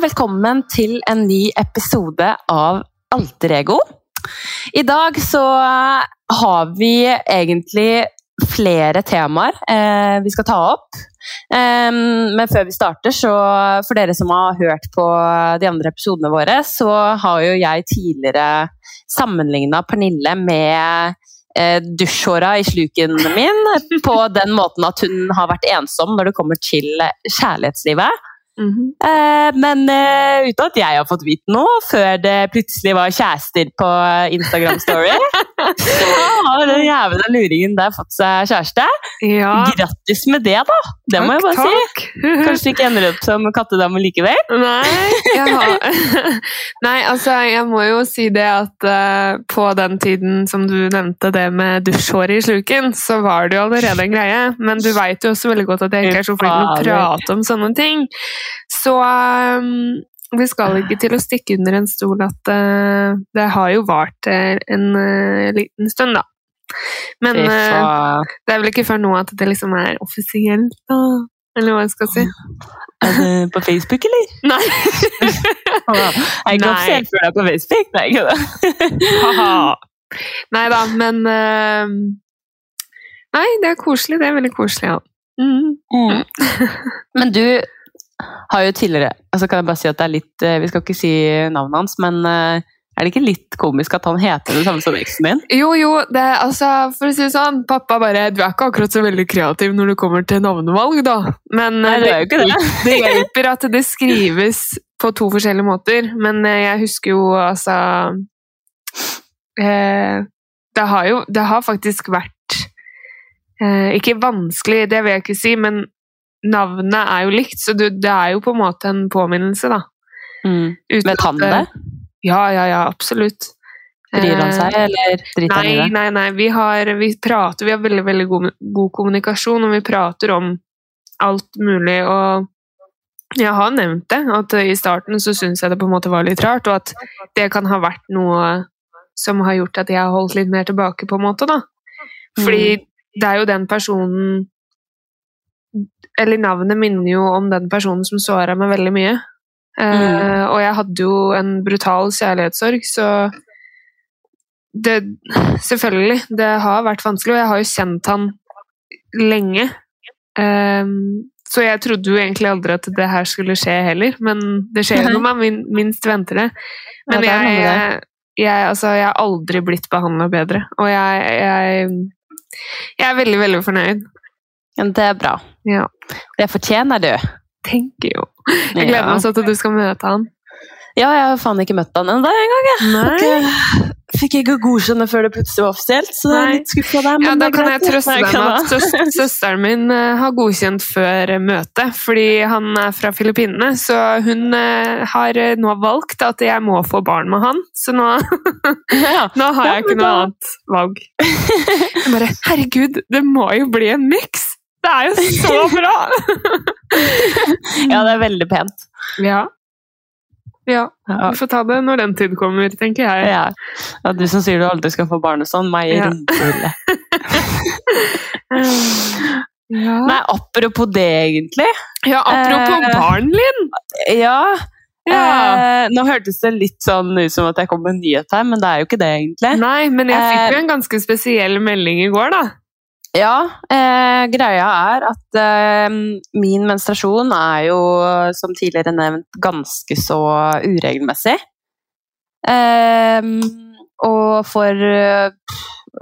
Velkommen til en ny episode av Alter Ego. I dag så har vi egentlig flere temaer eh, vi skal ta opp. Um, men før vi starter, så for dere som har hørt på de andre episodene våre, så har jo jeg tidligere sammenligna Pernille med eh, dusjhåra i sluken min. På den måten at hun har vært ensom når det kommer til kjærlighetslivet. Mhm. Eh, men eh, uten at jeg har fått vite noe, før det plutselig var kjærester på Instagram Story, så har den jævla luringen der fått seg kjæreste. Ja, Grattis med det, da! Det må jeg bare si. Kanskje det ikke ender opp som kattedame likevel? Nei. Nei, altså, jeg må jo si det at uh, på den tiden som du nevnte det med dusjhår i sluken, så var det jo allerede en greie. Men du veit jo også veldig godt at jeg ikke er så flink til å prate om sånne ting. Så um, vi skal ikke til å stikke under en stol at uh, det har jo vart eh, en uh, liten stund, da. Men eh, det er vel ikke før nå at det liksom er offisielt, da. Eller hva jeg skal si. Er det på Facebook, eller? Nei! Er ikke se offisielt før det er på Facebook? Nei, ikke det. Nei da, men Nei, det er koselig. Det er veldig koselig, ja. Mm. Men du har jo tidligere altså Kan jeg bare si at det er litt eh, Vi skal ikke si navnet hans, men eh, er det ikke litt komisk at han heter det samme som eksen din? Jo, jo, det altså For å si det sånn, pappa bare Du er ikke akkurat så veldig kreativ når det kommer til navnevalg, da. Men Nei, eh, det ikke det. det hjelper at det skrives på to forskjellige måter. Men eh, jeg husker jo altså eh, Det har jo Det har faktisk vært eh, Ikke vanskelig, det vil jeg ikke si, men navnet er jo likt, så du, det er jo på en måte en påminnelse, da. Mm. Han at det? Ja, ja, ja, absolutt. Bryr han Eh, seg, eller driter han i det? nei, nei. Vi, har, vi prater, vi har veldig, veldig god, god kommunikasjon, og vi prater om alt mulig, og jeg har nevnt det, at i starten så syntes jeg det på en måte var litt rart, og at det kan ha vært noe som har gjort at jeg har holdt litt mer tilbake, på en måte, da. Fordi Mm. det er jo den personen Eller navnet minner jo om den personen som såra meg veldig mye. Mm. Uh, og jeg hadde jo en brutal kjærlighetssorg, så det, selvfølgelig, det har vært vanskelig, og jeg har jo kjent han lenge. Um, så jeg trodde jo egentlig aldri at det her skulle skje heller, men det skjer når man minst venter det. Men Ja, det jeg, jeg, altså, jeg har aldri blitt behandla bedre, og jeg, jeg, jeg er veldig, veldig fornøyd. Det er bra. Ja. Det fortjener du. Tenker jo. Jeg gleder meg så til at du skal møte han. Ja, jeg har faen ikke møtt han ennå engang. jeg. Nei. Fikk ikke godkjenne før det plutselig var offisielt, så det er litt skuffa der. Ja, da kan jeg trøste deg med at søsteren min eh, har godkjent før eh, møtet, fordi han er fra Filippinene, så hun eh, har nå valgt at jeg må få barn med han, så nå, Ja. nå har jeg ikke noe annet valg. Jeg bare, herregud, det må jo bli en miks! Det er jo så bra! ja, det er veldig pent. Ja. Ja, vi får ta det når den tid kommer, tenker jeg. Ja. Ja, du som sier du aldri skal få barn sånn, meg i Ja. rumpehulle. Ja, Nei, apropos det, egentlig. ja apropos Eh, barn, Linn! Ja, Ja. Eh, nå hørtes det litt sånn ut som at jeg kom med en nyhet her, men det er jo ikke det, egentlig. Nei, men jeg fikk Eh, jo en ganske spesiell melding i går, da. Ja, eh, greia er at eh, min menstruasjon er jo, som tidligere nevnt, ganske så uregelmessig. Eh, og for eh,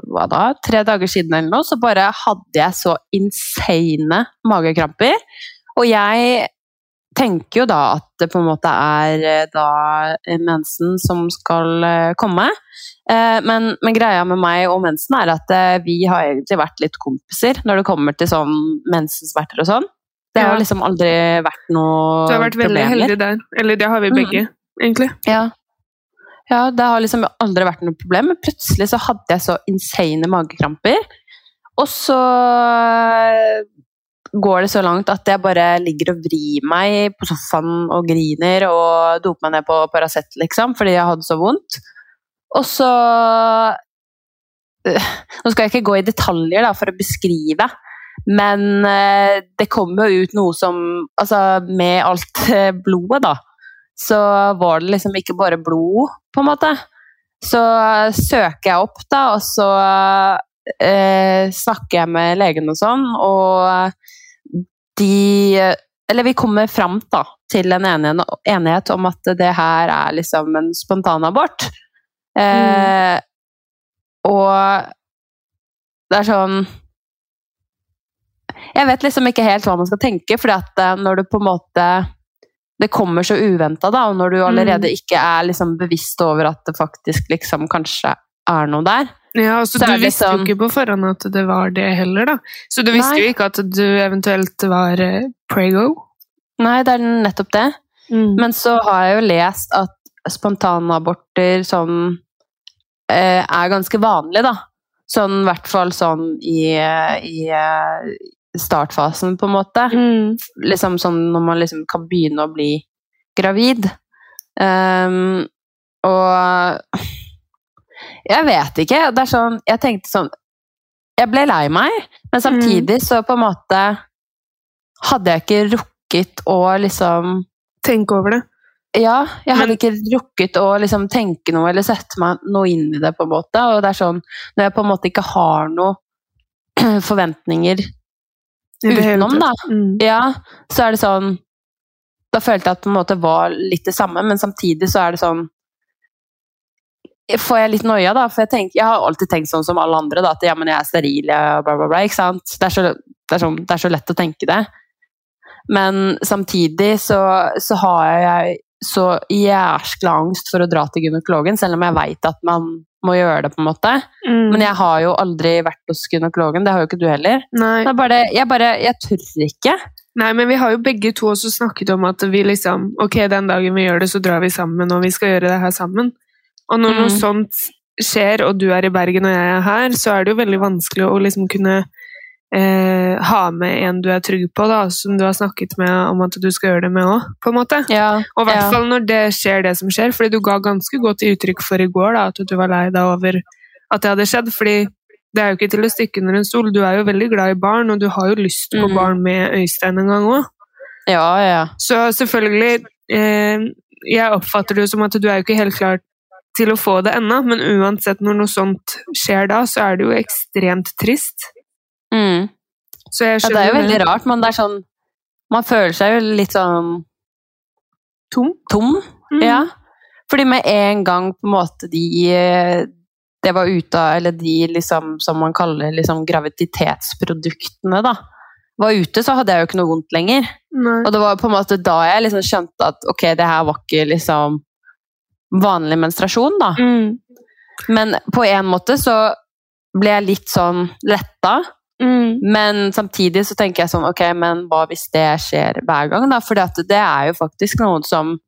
hva da, tre dager siden eller noe, så bare hadde jeg så insane magekramper. Og jeg tenker jo da at det på en måte er eh, da mensen som skal eh, komme. Eh, Men, men greia med meg og mensen er at eh, vi har egentlig vært litt kompiser når det kommer til sånn mensensmerter og sånn. Det har Ja. liksom aldri vært noe Du har vært veldig problemer. heldig der. Eller det har vi Mm. begge, egentlig. Ja. ja, det har liksom aldri vært noe problem, men plutselig så hadde jeg så insane magekramper. Og så eh, går det så langt at jeg bare ligger og vrir meg på sofaen og griner og doper meg ned på Paracet, liksom, fordi jeg hadde så vondt. Og så øh, Nå skal jeg ikke gå i detaljer da, for å beskrive, men eh, det kom jo ut noe som Altså, med alt eh, blodet, da, så var det liksom ikke bare blod, på en måte. Så søker jeg opp, da, og så eh, snakker jeg med legen og sånn, og de Eller vi kommer fram da, til en enighet om at det her er liksom en spontanabort. Eh, mm. Og det er sånn Jeg vet liksom ikke helt hva man skal tenke, for eh, når du på en måte det kommer så uventa, og når du allerede mm. ikke er liksom bevisst over at det faktisk liksom kanskje er noe der. Ja, altså Du visste sånn... jo ikke på forhånd at det var det heller, da. Så du visste Nei. jo ikke at du eventuelt var uh, prego? Nei, det er nettopp det. Mm. Men så har jeg jo lest at spontanaborter som eh, er ganske vanlig, da. Sånn i hvert fall sånn i, i eh, startfasen, på en måte. Mm. Liksom sånn når man liksom kan begynne å bli gravid. Um, og jeg vet ikke. Det er sånn Jeg tenkte sånn Jeg ble lei meg, men samtidig mm. så på en måte hadde jeg ikke rukket å liksom Tenke over det? Ja, jeg hadde ikke rukket å liksom tenke noe eller sette meg noe inn i det. på en måte, og det er sånn, Når jeg på en måte ikke har noen forventninger utenom, da, mm. ja, så er det sånn Da følte jeg at det på en måte var litt det samme, men samtidig så er det sånn Får jeg litt noia, da? For jeg, tenker, jeg har alltid tenkt sånn som alle andre, da, at ja, men jeg er steril, bla, bla, bla. ikke sant? Det er, så, det, er sånn, det er så lett å tenke det. Men samtidig så, så har jeg så jæskla angst for å dra til gynekologen, selv om jeg veit at man må gjøre det, på en måte. Mm. Men jeg har jo aldri vært hos gynekologen, det har jo ikke du heller. Nei. Bare, jeg bare Jeg tør ikke. Nei, men vi har jo begge to også snakket om at vi liksom Ok, den dagen vi gjør det, så drar vi sammen, og vi skal gjøre det her sammen. Og når mm. noe sånt skjer, og du er i Bergen og jeg er her, så er det jo veldig vanskelig å liksom kunne eh, ha med en du er trygg på, da, som du har snakket med om at du skal gjøre det med òg, på en måte. Ja, og i hvert ja. fall når det skjer, det som skjer. fordi du ga ganske godt uttrykk for i går da, at du var lei deg over at det hadde skjedd. fordi det er jo ikke til å stikke under en stol. Du er jo veldig glad i barn, og du har jo lyst på mm. barn med Øystein en gang òg. Ja, ja. Så selvfølgelig eh, Jeg oppfatter det jo som at du er jo ikke helt klar til å få det ennå, men uansett når noe sånt skjer da, så er det jo ekstremt trist. Mm. ja, det er jo veldig rart, men det er sånn Man føler seg jo litt sånn Tom? Tom, mm. ja. Fordi med en gang på en måte de Det var ute av Eller de liksom, som man kaller liksom graviditetsproduktene, da. Var ute, så hadde jeg jo ikke noe vondt lenger. Nei. Og det var på en måte da jeg liksom skjønte at ok, det her var ikke liksom vanlig menstruasjon, da. Mm. Men på en måte så ble jeg litt sånn letta. Mm. Men samtidig så tenker jeg sånn Ok, men hva hvis det skjer hver gang, da? For det er jo faktisk noen som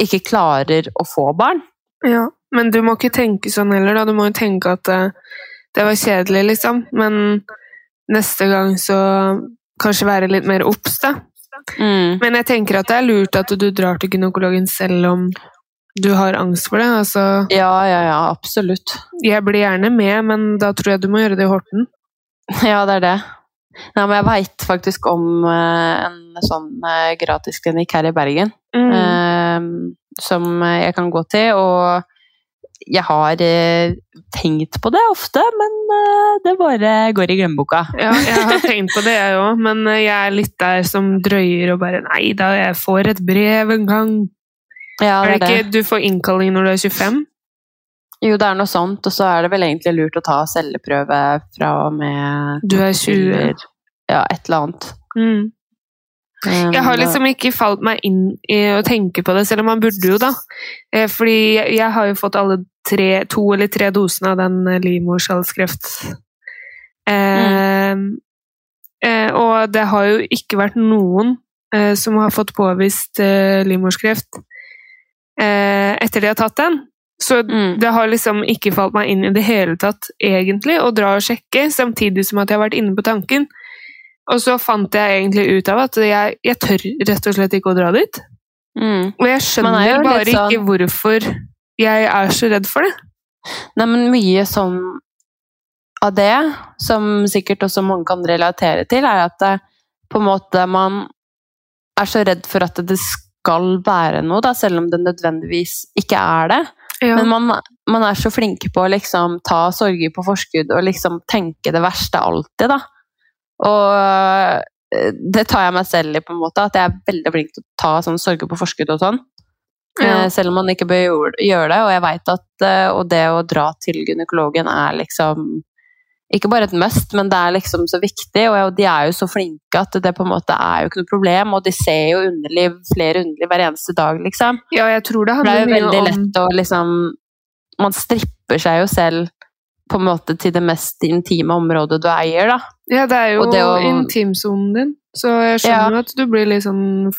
ikke klarer å få barn. Ja, men du må ikke tenke sånn heller, da. Du må jo tenke at uh, det var kjedelig, liksom. Men neste gang så kanskje være litt mer obs, da. Mm. Men jeg tenker at det er lurt at du drar til gynekologen selv om du har angst for det. Altså, ja, ja, ja, absolutt. Jeg blir gjerne med, men da tror jeg du må gjøre det i Horten. Ja, det er det. Ja, men jeg veit faktisk om uh, en sånn uh, gratisklinikk her i Bergen. Mm. Uh, som jeg kan gå til, og jeg har tenkt på det ofte, men det bare går i glemmeboka. Ja, jeg har tenkt på det, jeg òg, men jeg er litt der som drøyer og bare Nei da, jeg får et brev en gang. Ja, det er det ikke du får innkalling når du er 25? Jo, det er noe sånt, og så er det vel egentlig lurt å ta celleprøve fra og med Du er 20? Eller, ja, et eller annet. Mm. Um, jeg har liksom ikke falt meg inn i å tenke på det, selv om man burde jo, da. Eh, fordi jeg har jo fått alle tre, to eller tre dosene av den livmorskjellskreft. Mm. Eh, og det har jo ikke vært noen eh, som har fått påvist eh, livmorskreft eh, etter de har tatt den. Så mm. det har liksom ikke falt meg inn i det hele tatt, egentlig, å dra og sjekke, samtidig som at jeg har vært inne på tanken. Og så fant jeg egentlig ut av at jeg, jeg tør rett og slett ikke å dra dit. Mm. Og jeg skjønner bare sånn... ikke hvorfor jeg er så redd for det. Nei, men mye sånn av det, som sikkert også mange kan relatere til, er at det, på en måte man er så redd for at det skal være noe, da, selv om det nødvendigvis ikke er det. Ja. Men man, man er så flinke på å liksom ta sorger på forskudd og liksom tenke det verste alltid, da. Og eh, det tar jeg meg selv i, på en måte, at jeg er veldig flink til å ta sånn sorger på forskudd og sånn. Ja. Eh, Selv om man ikke bør gjøre- det. Og jeg vet at eh, og det å dra til gynekologen er liksom ikke bare et must, men det er liksom så viktig. Og de er jo så flinke at det på en måte er jo ikke noe problem. Og de ser jo underliv, flere underliv hver eneste dag, liksom. ja, jeg tror det For det er jo veldig om lett å liksom Man stripper seg jo selv på en måte til det mest intime området du eier, da. Ja, det er jo Og det å- intimsonen din, så jeg skjønner jo at du blir litt sånn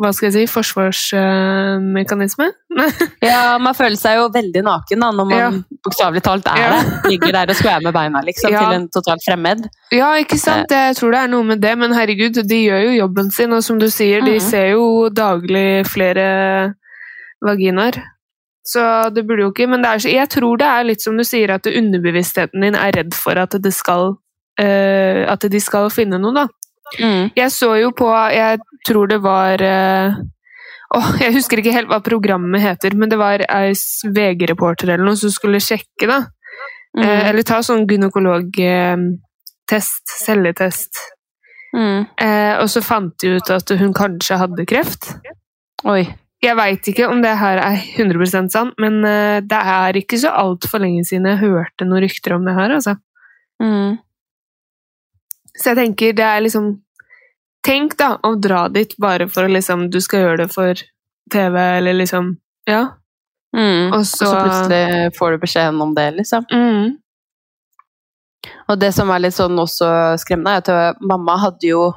Hva skal jeg si forsvarsmekanisme? Ja, man føler seg jo veldig naken da, når man Ja. bokstavelig talt er Ja. det. Ligger der og skvær med beina liksom, Ja. til en totalt fremmed. Ja, ikke sant? Jeg tror det er noe med det, men herregud, de gjør jo jobben sin, og som du sier, de Mhm. ser jo daglig flere vaginaer. Så det burde jo ikke Men det er, jeg tror det er litt som du sier, at underbevisstheten din er redd for at, det skal, uh, at de skal finne noe, da. Mm. Jeg så jo på Jeg tror det var eh, Åh, Jeg husker ikke helt hva programmet heter, men det var ei VG-reporter eller noe som skulle sjekke, da. Mm. Eh, eller ta sånn gynekologtest, celletest. Mm. Eh, og så fant de ut at hun kanskje hadde kreft. Oi. Jeg veit ikke om det her er 100% sant, men eh, det er ikke så altfor lenge siden jeg hørte noen rykter om det her. altså. Mm. Så jeg tenker det er liksom Tenk da å dra dit bare for å liksom Du skal gjøre det for TV, eller liksom Ja. Mm. Og Og så så- plutselig får du beskjeden om det, liksom. Mm. Og det som er litt sånn også skremmende, er at øh, mamma hadde jo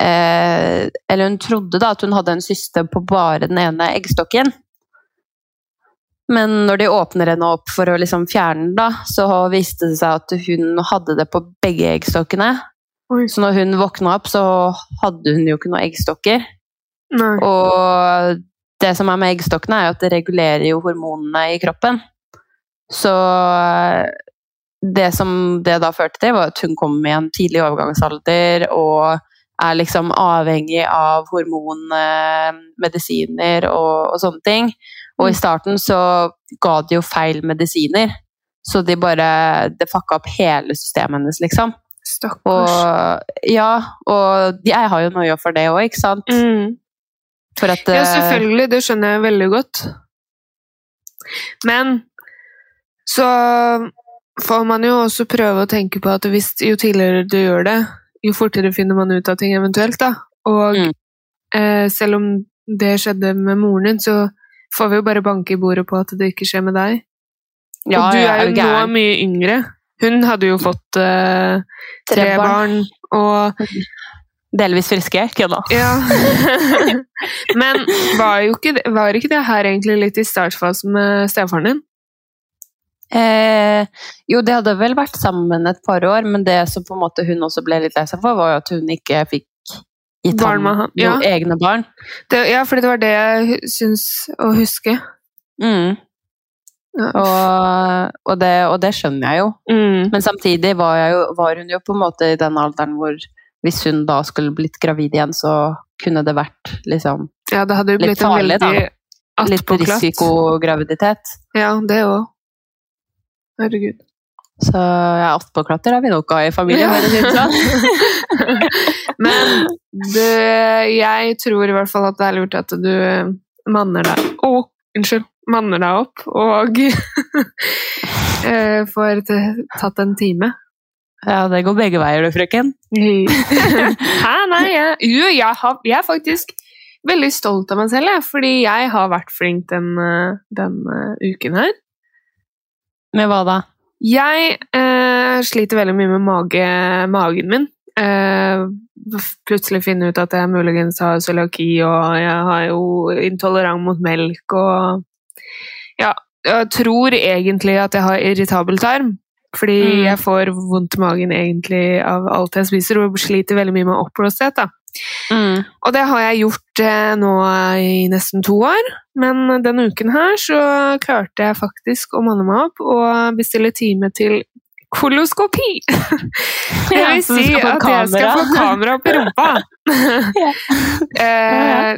eh, Eller hun trodde da at hun hadde en syster på bare den ene eggstokken. Men når de åpner henne opp for å liksom fjerne den, da, så viste det seg at hun hadde det på begge eggstokkene. Oi. Så når hun våkna opp, så hadde hun jo ikke noen eggstokker. Nei. Og det som er med eggstokkene, er jo at det regulerer jo hormonene i kroppen. Så det som det da førte til, var at hun kom i en tidlig overgangsalder og er liksom avhengig av hormonmedisiner og, og sånne ting. Og i starten så ga de jo feil medisiner, så de bare Det fucka opp hele systemet hennes, liksom. Stakkars. Og ja, og jeg har jo noe for det òg, ikke sant? Mm. For at Ja, eh, selvfølgelig. Det skjønner jeg veldig godt. Men så får man jo også prøve å tenke på at hvis, jo tidligere du gjør det, jo fortere finner man ut av ting eventuelt. da. Og Mm. eh, selv om det skjedde med moren din, så får vi jo bare banke i bordet på at det ikke skjer med deg. ja, og du er jo nå mye yngre. Hun hadde jo fått uh, tre, Tre barn. og Delvis friske. Kødda. Ja. Men var, jo ikke, var ikke det her egentlig litt i startfasen med stefaren din? Eh, jo, det hadde vel vært sammen et par år, men det som på en måte hun også ble litt lei seg for, var jo at hun ikke fikk gitt Barn med han, ja. egne barn. Det, ja, fordi det var det jeg syns å huske. Mm. Ja. Og, og, det, og det skjønner jeg jo. Mm. Men samtidig var, jo, var hun jo på en måte i den alderen hvor hvis hun da skulle blitt gravid igjen, så kunne det vært liksom Ja, det hadde jo Litt blitt litt farlig, da. litt risikograviditet. Ja, det òg. Herregud. Så ja, attpåklatter har vi nok av i familien. Ja. Men det, jeg tror i hvert fall at det er lurt at du manner deg Å, unnskyld! Manner deg opp og eh, får tatt en time. Ja, det går begge veier, du, frøken. Hæ, nei, jeg, jo, jeg, har, jeg er faktisk veldig stolt av meg selv, jeg, fordi jeg har vært flink den, eh, den eh, uken her. Med hva da? Jeg eh, sliter veldig mye med mage, magen min. Eh, plutselig finne ut at jeg muligens har cøliaki, og jeg har jo intolerant mot melk, og ja, jeg tror egentlig at jeg har irritabel tarm. Fordi Mm. jeg får vondt i magen egentlig av alt jeg spiser, og sliter veldig mye med oppblåsthet. Mm. Og det har jeg gjort eh, nå i nesten to år. Men denne uken her så klarte jeg faktisk å manne meg opp og bestille time til koloskopi. Det vil si at jeg skal få kamera opp i rumpa. Eh,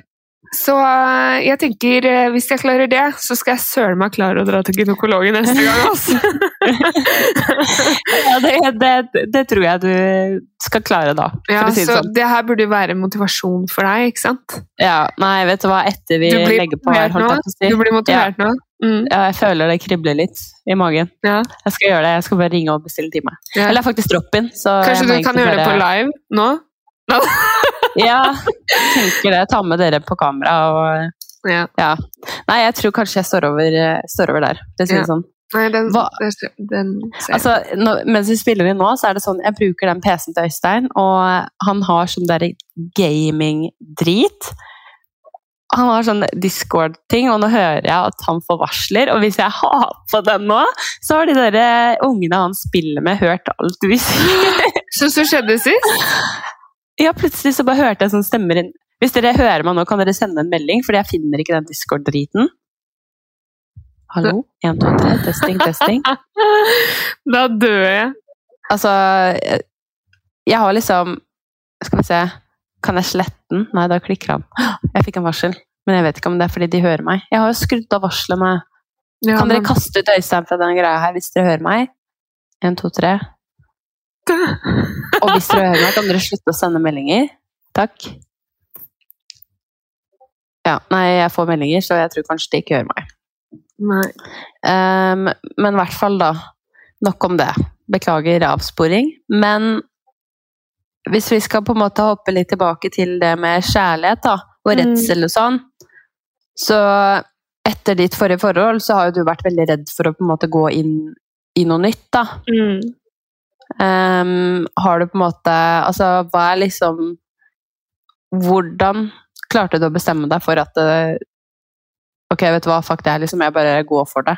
Så eh, jeg tenker, eh, hvis jeg klarer det, så skal jeg søren meg klare å dra til gynekologen neste gang. Altså. ja, det, det, det, tror jeg du skal klare da. Ja, si så sånn. det her burde jo være motivasjon for deg, ikke sant? Ja, nei, vet du hva, etter vi legger på her, holdt jeg på å si. Du blir motivert ja. nå? Mm. Ja, jeg føler det kribler litt i magen. Ja. Jeg skal gjøre det, jeg skal bare ringe og bestille time. Ja. Eller faktisk drop-in. Kanskje du kan gjøre det på live nå? ja, tenker det. Ta med dere på kamera og ja. ja. Nei, jeg tror kanskje jeg står over, står over der. Det synes ja. sånn. Nei, den, den altså, nå, Mens vi spiller inn nå, så er det sånn Jeg bruker den PC-en til Øystein, og han har sånn der gaming-drit. Han har sånn Discord-ting, og nå hører jeg at han får varsler. Og hvis jeg har på den nå, så har de der ungene han spiller med, hørt alt vi sier. Så så skjedde sist? Ja, plutselig så bare hørte jeg sånn stemmer inn. Hvis dere hører meg nå, kan dere sende en melding, fordi jeg finner ikke den Discord-driten. Hallo? 1, 2, 3, testing, testing. da dør jeg. Altså Jeg har liksom Skal vi se Kan jeg slette den? Nei, da klikker han. Jeg fikk en varsel, men jeg vet ikke om det er fordi de hører meg. Jeg har jo skrudd av varslene. Ja, kan dere men... kaste ut Øystein fra den greia her hvis dere hører meg? 1, 2, 3. Og hvis dere hører meg, kan dere slutte å sende meldinger? Takk. Ja, nei, jeg får meldinger, så jeg tror kanskje de ikke hører meg. Um, men i hvert fall, da. Nok om det. Beklager avsporing. Men hvis vi skal på en måte hoppe litt tilbake til det med kjærlighet da, og mm. redsel og sånn, så etter ditt forrige forhold så har jo du vært veldig redd for å på en måte gå inn i noe nytt, da. Mm. Um, har du på en måte Altså, hva er liksom Hvordan klarte du å bestemme deg for at uh, Ok, vet du hva, fuck det her, liksom. Jeg bare går for det.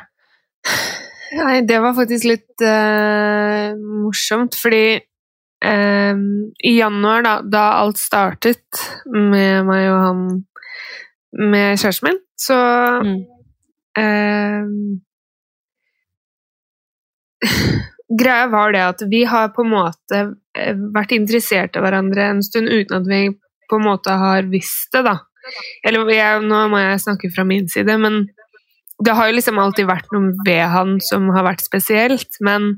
Nei, det var faktisk litt uh, morsomt, fordi um, i januar, da, da alt startet med meg og han med kjæresten min, så mm. um, greia var det at vi har på en måte vært interessert i hverandre en stund uten at vi på en måte har visst det, da. Eller jeg, nå må jeg snakke fra min side, men det har jo liksom alltid vært noe ved han som har vært spesielt. Men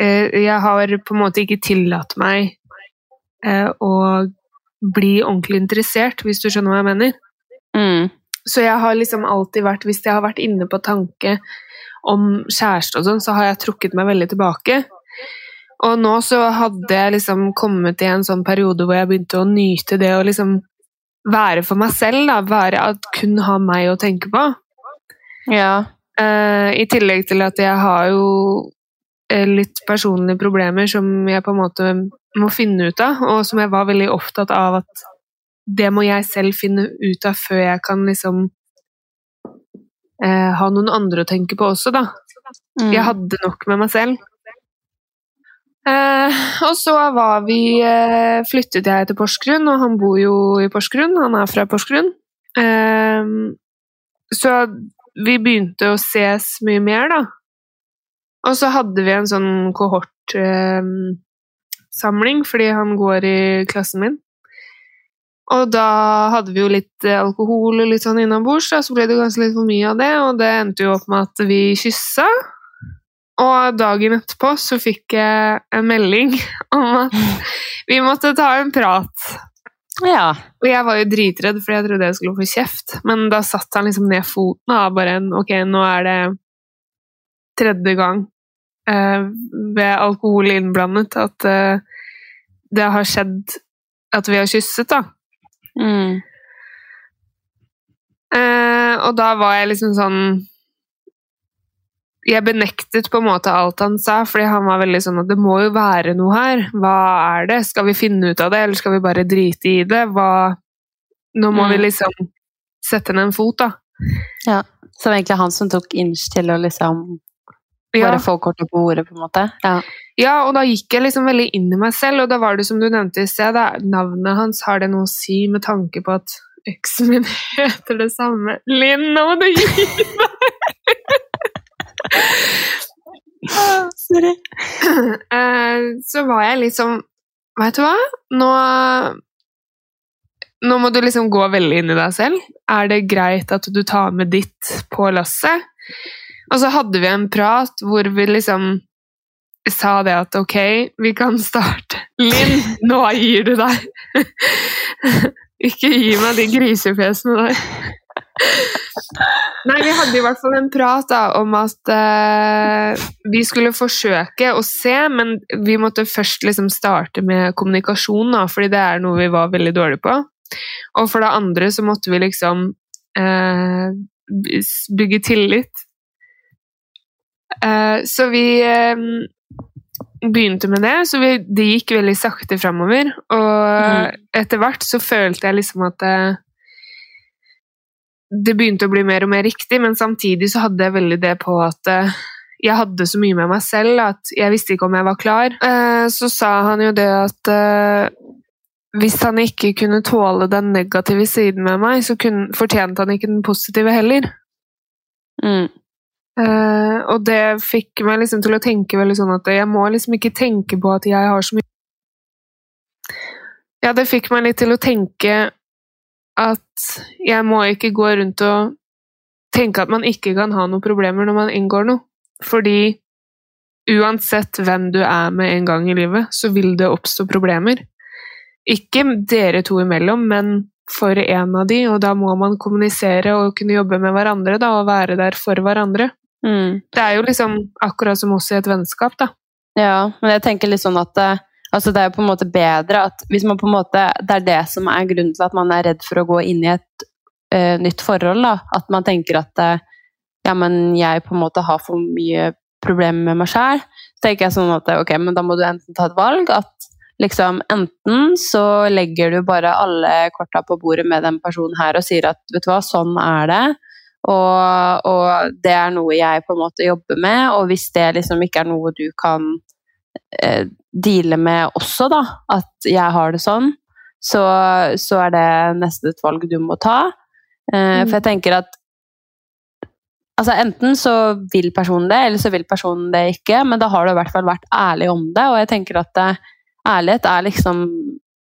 eh, jeg har på en måte ikke tillatt meg eh, å bli ordentlig interessert, hvis du skjønner hva jeg mener. Mm. Så jeg har liksom alltid vært Hvis jeg har vært inne på tanke om kjæreste og sånn, så har jeg trukket meg veldig tilbake. Og nå så hadde jeg liksom kommet i en sånn periode hvor jeg begynte å nyte det å liksom være for meg selv, da. Være at kun ha meg å tenke på. Ja. Uh, I tillegg til at jeg har jo eh, litt personlige problemer som jeg på en måte må finne ut av, og som jeg var veldig opptatt av at det må jeg selv finne ut av før jeg kan liksom uh, ha noen andre å tenke på også, da. Mm. Jeg hadde nok med meg selv. Eh, og så var vi eh, Flyttet jeg til Porsgrunn, og han bor jo i Porsgrunn. Han er fra Porsgrunn. Eh, så vi begynte å ses mye mer, da. Og så hadde vi en sånn kohortsamling, eh, fordi han går i klassen min. Og da hadde vi jo litt eh, alkohol og litt sånn innabords, så ble det ganske litt for mye av det, og det endte jo opp med at vi kyssa. Og dagen etterpå så fikk jeg en melding om at vi måtte ta en prat. Ja. Og jeg var jo dritredd, for jeg trodde jeg skulle få kjeft, men da satte han liksom ned foten og bare en Ok, nå er det tredje gang eh, ved alkohol innblandet at eh, det har skjedd at vi har kysset, da. Mm. Eh, og da var jeg liksom sånn Jeg benektet på en måte alt han sa, fordi han var veldig sånn at det må jo være noe her. Hva er det? Skal vi finne ut av det, eller skal vi bare drite i det? Hva Nå må mm. vi liksom sette ned en fot, da. Ja. Så det var egentlig han som tok inch til å liksom bare ja. få kortet på ordet, på en måte? Ja. ja. og da gikk jeg liksom veldig inn i meg selv, og da var det som du nevnte i sted, navnet hans, har det noe å si med tanke på at øksen min heter det samme? Linn, nå må du gi deg! Sorry. Uh, så var jeg liksom Vet du hva? Nå nå må du liksom gå veldig inn i deg selv. Er det greit at du tar med ditt på lasset? Og så hadde vi en prat hvor vi liksom sa det at ok, vi kan starte. Linn, nå gir du deg! Ikke gi meg de grisefjesene der. Nei, vi hadde i hvert fall en prat da, om at uh, vi skulle forsøke å se, men vi måtte først liksom starte med kommunikasjon, da, fordi det er noe vi var veldig dårlige på. Og for det andre så måtte vi liksom uh, bygge tillit. Uh, så vi begynte med det, så vi, det gikk veldig sakte framover. Og mm. etter hvert så følte jeg liksom at det, begynte å bli mer og mer riktig, men samtidig så hadde jeg veldig det på at eh, jeg hadde så mye med meg selv at jeg visste ikke om jeg var klar. Eh, så sa han jo det at eh, hvis han ikke kunne tåle den negative siden med meg, så kunne, fortjente han ikke den positive heller. Mm. Og det fikk meg liksom til å tenke veldig sånn at jeg må liksom ikke tenke på at jeg har så mye Ja, det fikk meg litt til å tenke at jeg må ikke gå rundt og tenke at man ikke kan ha noen problemer når man inngår noe. Fordi uansett hvem du er med en gang i livet, så vil det oppstå problemer. Ikke dere to imellom, men for en av de, og da må man kommunisere og kunne jobbe med hverandre da, og være der for hverandre. Mm. Det er jo liksom akkurat som oss i et vennskap, da. Ja, men jeg tenker litt sånn at eh, altså det er jo på en måte bedre at hvis man på en måte Det er det som er grunnen til at man er redd for å gå inn i et uh, nytt forhold, da. At man tenker at uh, ja, men jeg på en måte har for mye problemer med meg sjæl. Så tenker jeg sånn at ok, men da må du enten ta et valg at liksom enten så legger du bare alle korta på bordet med den personen her og sier at vet du hva, sånn er det. Og, og, det er noe jeg på en måte jobber med, og hvis det liksom ikke er noe du kan eh, deale med også, da, at jeg har det sånn, så, så er det neste et valg du må ta. Eh, mm. For jeg tenker at Altså Enten så vil personen det, eller så vil personen det ikke, men da har du i hvert fall vært ærlig om det, og jeg tenker at det, eh, ærlighet er liksom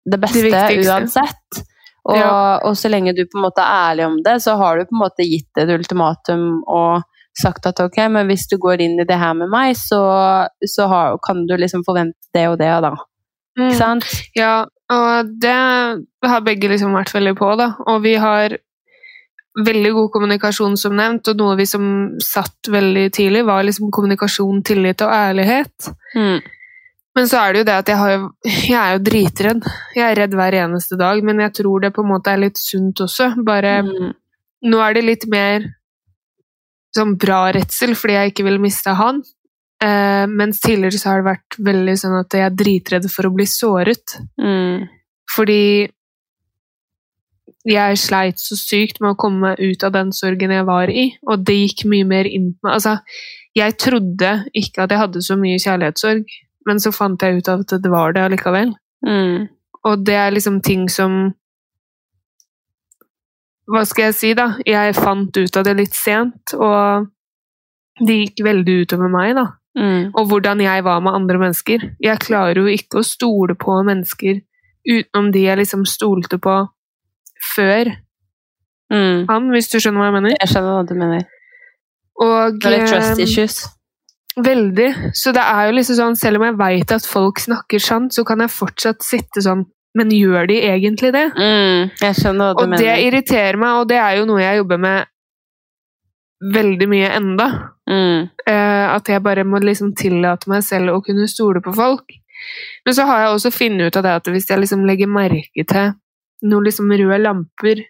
det beste det uansett. Og, ja. og, så lenge du på en måte er ærlig om det, så har du på en måte gitt et ultimatum og sagt at ok, men hvis du går inn i det her med meg, så, så har, kan du liksom forvente det og det da. Mm. Ikke sant? Ja, og det har begge liksom vært veldig på, da. Og vi har veldig god kommunikasjon, som nevnt, og noe vi som satt veldig tidlig, var liksom kommunikasjon, tillit og ærlighet. Mm. Men så er det jo det at jeg, har, jeg er jo dritredd. Jeg er redd hver eneste dag, men jeg tror det på en måte er litt sunt også. Bare mm. Nå er det litt mer sånn bra redsel fordi jeg ikke vil miste han. Eh, mens tidligere så har det vært veldig sånn at jeg er dritredd for å bli såret. Mm. Fordi jeg sleit så sykt med å komme meg ut av den sorgen jeg var i, og det gikk mye mer inn på meg. Altså, jeg trodde ikke at jeg hadde så mye kjærlighetssorg, men så fant jeg ut at det var det allikevel. Mm. Og det er liksom ting som Hva skal jeg si, da? Jeg fant ut av det litt sent, og det gikk veldig utover meg, da. Mm. Og hvordan jeg var med andre mennesker. Jeg klarer jo ikke å stole på mennesker utenom de jeg liksom stolte på før mm. han, hvis du skjønner hva jeg mener? Jeg skjønner hva du mener. Og, det er litt trust issues. Veldig. Så det er jo liksom sånn, selv om jeg veit at folk snakker sant, så kan jeg fortsatt sitte sånn Men gjør de egentlig det? Mm, jeg skjønner hva du og mener. Og det irriterer meg, og det er jo noe jeg jobber med veldig mye enda. Mm. Uh, at jeg bare må liksom tillate meg selv å kunne stole på folk. Men så har jeg også funnet ut av det at hvis jeg liksom legger merke til noen liksom røde lamper,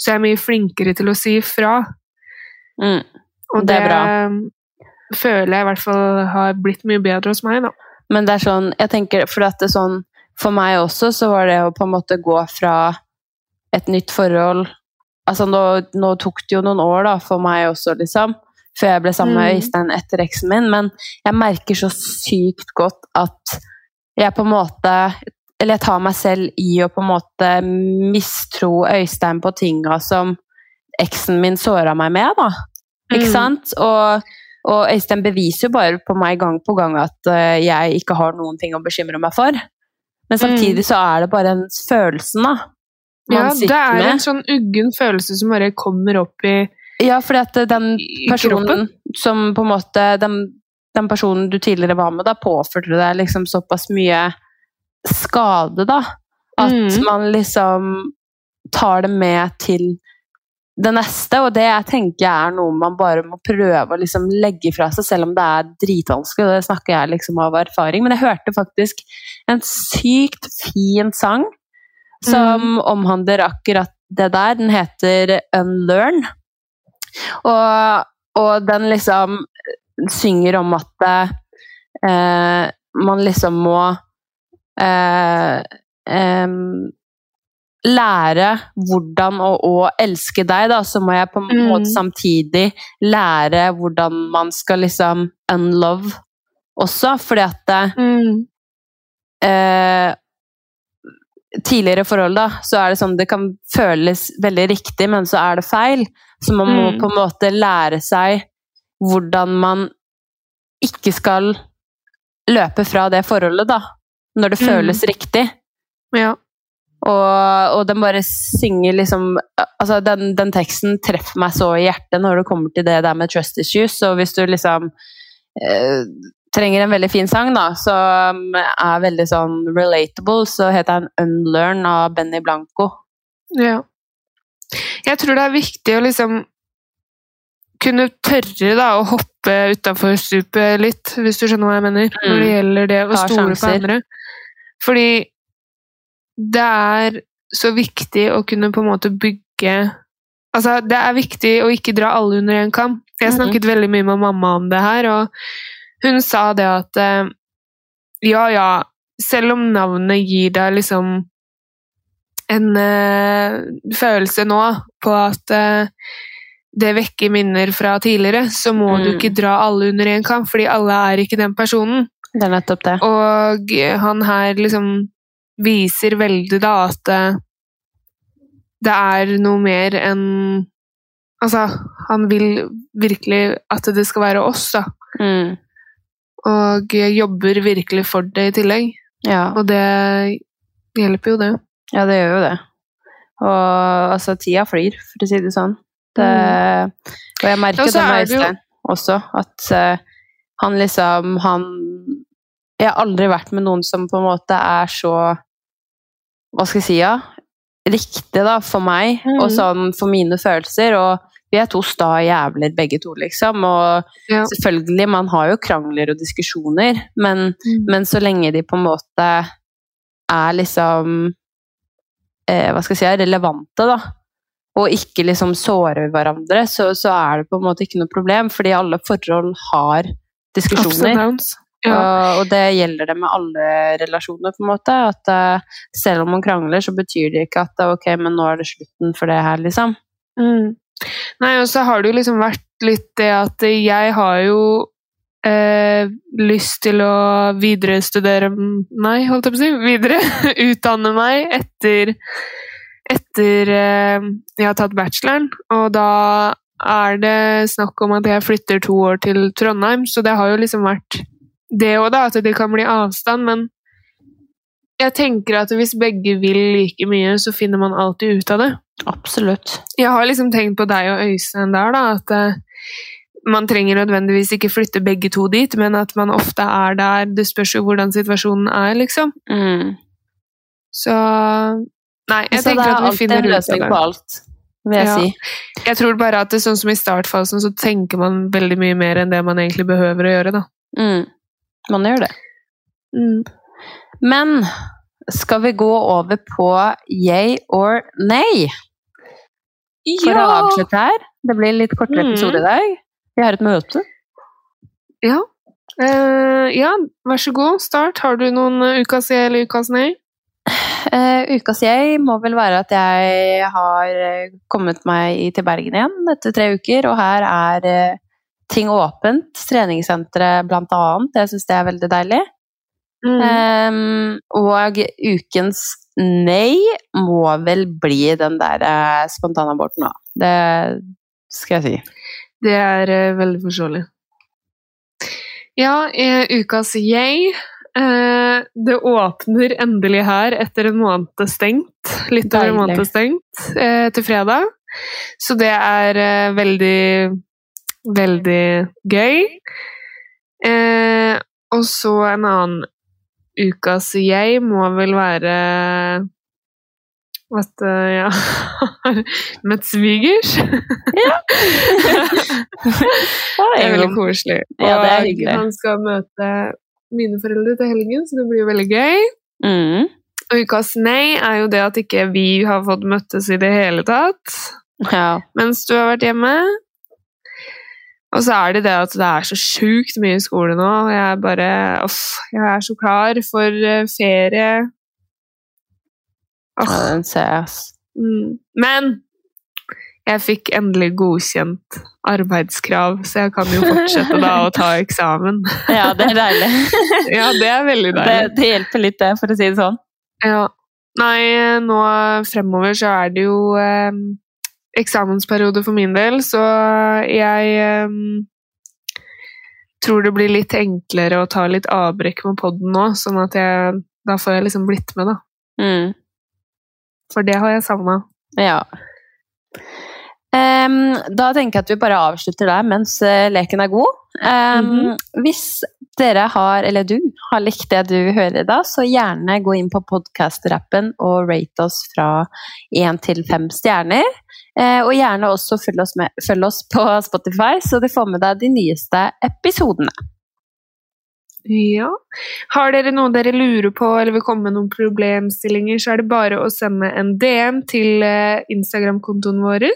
så er jeg mye flinkere til å si ifra. Mm. Og det, det er bra føler jeg i hvert fall har blitt mye bedre hos meg, da. Men det er sånn, jeg tenker, for at det er sånn, for meg også så var det å på en måte gå fra et nytt forhold Altså nå, nå tok det jo noen år da, for meg også, liksom, før jeg ble sammen med mm. Øystein etter eksen min, men jeg merker så sykt godt at jeg på en måte Eller jeg tar meg selv i å på en måte mistro Øystein på tinga som eksen min såra meg med, da. Ikke mm. sant? Og og Øystein beviser jo bare på meg gang på gang at uh, jeg ikke har noen ting å bekymre meg for. Men mm. samtidig så er det bare en følelsen, da. Ja, man det er med. en sånn uggen følelse som bare kommer opp i, Ja, fordi at den personen kroppen. som på en måte den, den personen du tidligere var med, da påførte deg liksom såpass mye skade, da. At Mm. man liksom tar det med til det neste, og det jeg tenker er noe man bare må prøve å liksom legge fra seg, selv om det er dritvanskelig, og det snakker jeg liksom av erfaring. Men jeg hørte faktisk en sykt fin sang som omhandler akkurat det der. Den heter Unlearn. Og, og den liksom synger om at eh, man liksom må eh, eh, lære hvordan å, å elske deg, da, så må jeg på en Mm. måte samtidig lære hvordan man skal liksom unlove også, fordi at det, Mm. eh, tidligere forhold, da, så er det sånn det kan føles veldig riktig, men så er det feil. Så man må Mm. på en måte lære seg hvordan man ikke skal løpe fra det forholdet, da. Når det Mm. føles riktig. Ja. Og, og den bare synger liksom Altså, den, den teksten treffer meg så i hjertet når det kommer til det der med trust issues. Og hvis du liksom eh, trenger en veldig fin sang, da, som er veldig sånn relatable, så heter den 'Unlearn' av Benny Blanco. Ja. Jeg tror det er viktig å liksom kunne tørre da, å hoppe utafor stupet litt, hvis du skjønner hva jeg mener, når det gjelder det å stole på andre. Fordi det er så viktig å kunne på en måte bygge Altså, det er viktig å ikke dra alle under en kam. Jeg Mhm. snakket veldig mye med mamma om det her, og hun sa det at eh, ja, ja, selv om navnet gir deg liksom en uh, følelse nå på at uh, det vekker minner fra tidligere, så må du Mm. ikke dra alle under en kamp, fordi alle er ikke den personen. Det er nettopp det. Og han her liksom viser veldig da at det er noe mer enn Altså, han vil virkelig at det skal være oss, da. Mm. Og jobber virkelig for det i tillegg. Ja. Og det hjelper jo, det. ja, det gjør jo det. Og altså, tida flyr, for å si det sånn. Det, Og jeg merker Mm. Ja, det med Øystein også, at uh, han liksom Han Jeg har aldri vært med noen som på en måte er så Hva skal jeg si, ja? Riktig, da, for meg, mm. og sånn for mine følelser. Og vi er to sta jævler, begge to, liksom. Og Ja. selvfølgelig, man har jo krangler og diskusjoner, men Mm. men så lenge de på en måte er liksom eh, Hva skal jeg si relevante, da, og ikke liksom sårer hverandre, så, så er det på en måte ikke noe problem, fordi alle forhold har diskusjoner. Ja. Og, og det gjelder det med alle relasjoner, på en måte. At uh, selv om man krangler, så betyr det ikke at ok, men nå er det slutten for det her, liksom. Mm. Nei, og så har det jo liksom vært litt det at jeg har jo eh, lyst til å viderestudere Nei, holdt jeg på å si videre utdanne meg etter etter eh, jeg har tatt bacheloren, og da er det snakk om at jeg flytter to år til Trondheim, så det har jo liksom vært det òg, da, at det kan bli avstand, men jeg tenker at hvis begge vil like mye, så finner man alltid ut av det. Absolutt. Jeg har liksom tenkt på deg og Øystein der, da, at eh, man trenger nødvendigvis ikke flytte begge to dit, men at man ofte er der. Det spørs jo hvordan situasjonen er, liksom. Mm. Så Nei, jeg Så tenker er at vi finner ut av det. på alt, vil jeg Ja. si. Jeg tror bare at det, sånn som i startfasen, så tenker man veldig mye mer enn det man egentlig behøver å gjøre, da. Mm. Man gjør det. Mm. Men skal vi gå over på yay or nay? For å avslutte her. Det blir litt kortere Mm. episode i dag. Vi har et møte. Ja. Uh, ja, vær så god. Start. Har du noen eh, ukas jeg eller ukas nei? Uh, ukas jeg må vel være at jeg har kommet meg til Bergen igjen etter tre uker, og her er uh, ting åpent. Treningssenteret blant annet. Jeg syns det er veldig deilig. Mm. Um, og ukens nei må vel bli den der eh, spontanaborten, da. Det skal jeg si. Det er eh, veldig forståelig. Ja, ukas yay. Eh, det åpner endelig her etter en måned stengt. Litt over en måned stengt til fredag. Så det er veldig, veldig gøy. Og så en annen ukas jeg må vel være at jeg har møtt svigers. Det er veldig koselig. Ja, det er hyggelig. han skal møte mine foreldre til helgen, så det blir veldig gøy. Mm. Og ukas nei er jo det at ikke vi har fått møttes i det hele tatt Ja. mens du har vært hjemme. Og så er det det at det er så sjukt mye i skole nå, jeg er bare Uff, jeg er så klar for ferie. ferie. ja, den ser jeg, ass. mm. Men jeg fikk endelig godkjent arbeidskrav, så jeg kan jo fortsette da å ta eksamen. Ja, det er deilig. Ja, det er veldig Det, deilig. det hjelper litt, det, for å si det sånn. Ja. Nei, nå fremover så er det jo eh, eksamensperiode for min del, så jeg eh, tror det blir litt enklere å ta litt avbrekk med podden nå, sånn at jeg Da får jeg liksom blitt med, da. Mm. For det har jeg savna. Ja. Um, da tenker jeg at vi bare avslutter der mens eh, leken er god. Um, mm -hmm. Hvis dere har, eller du, har likt det du hører da, så gjerne gå inn på podkast-rappen og rate oss fra én til fem stjerner. Eh, og gjerne også følg oss, med, følg oss på Spotify, så du får med deg de nyeste episodene. Ja. Har dere noe dere lurer på eller vil komme med noen problemstillinger, så er det bare å sende en DM til eh, Instagram-kontoen vår,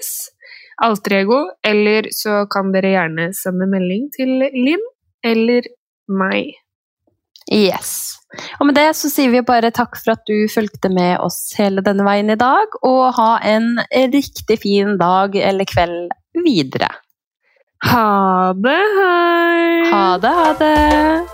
Altrego, eller så kan dere gjerne sende melding til Linn eller meg. Yes. Og med det så sier vi bare takk for at du fulgte med oss hele denne veien i dag, og ha en riktig fin dag eller kveld videre. Ha det, hei! Ha det, ha det!